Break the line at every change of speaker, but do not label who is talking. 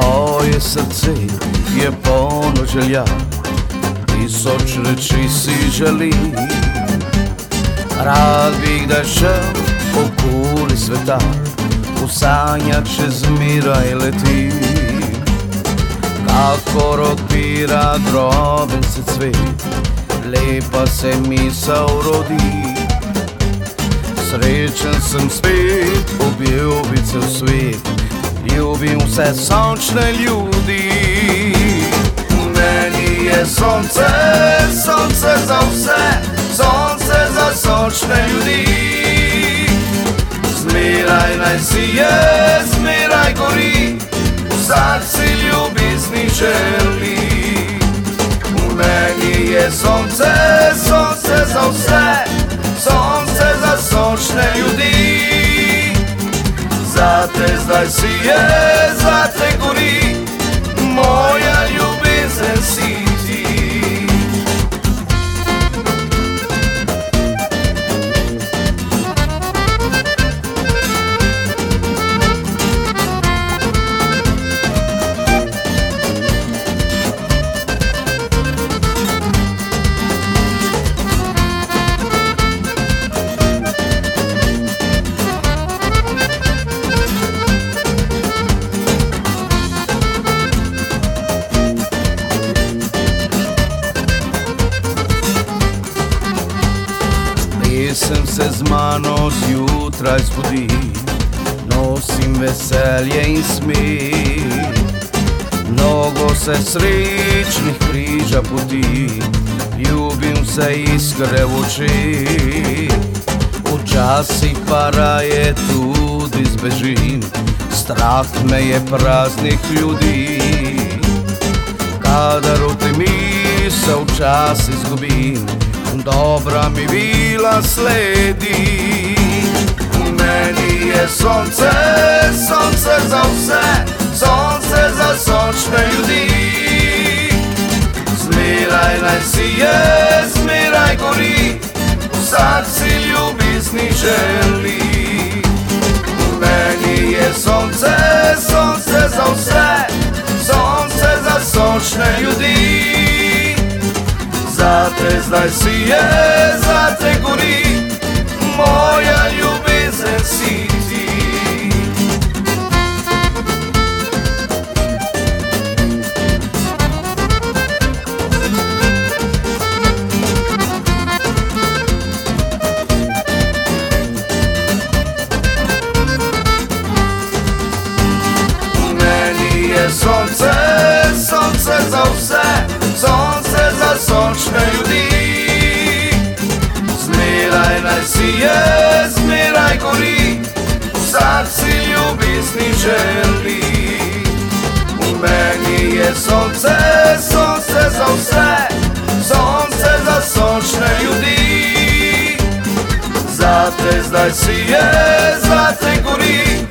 Moje srce je polno želja, tisoč reči si želi. Rad bi da šel okoli sveta, v sanjah še zmeraj leti. Kako odpira droben se cvet, lepa se misel rodi. Srečen sem spet, objel bi cel svet, ljubim vse sončne ljudi. Meni je sonce, sonce za vse, sonce za sončne ljudi. Zmeraj naj si je, zmeraj gori, vsak si ljubezni želi. V meni je sonce, sonce za vse, Zate zdaj si je, zate gori, Pesem se z mano zjutraj zbudi, nosim veselje in smeh. Mnogo se srečnih križa poti, ljubim se iskre v oči. Včasih pa raje tudi zbežim, strah me je praznih ljudi. Kadar v temi se včasih izgubim, dobra mi vila sledi. Meni je sonce, sonce za vse, sonce za sončne ljudi. Zmeraj naj si je, zmeraj gori, vsak si ljubezni želi. Meni je sonce Zate zdaj si je, zate gori, moja ljubezen si ti. Meni je sonce je, zmeraj gori, vsak si ljubezni želi. V meni je sonce, sonce za vse, sonce za sončne ljudi. Zate zdaj si je, zate gori,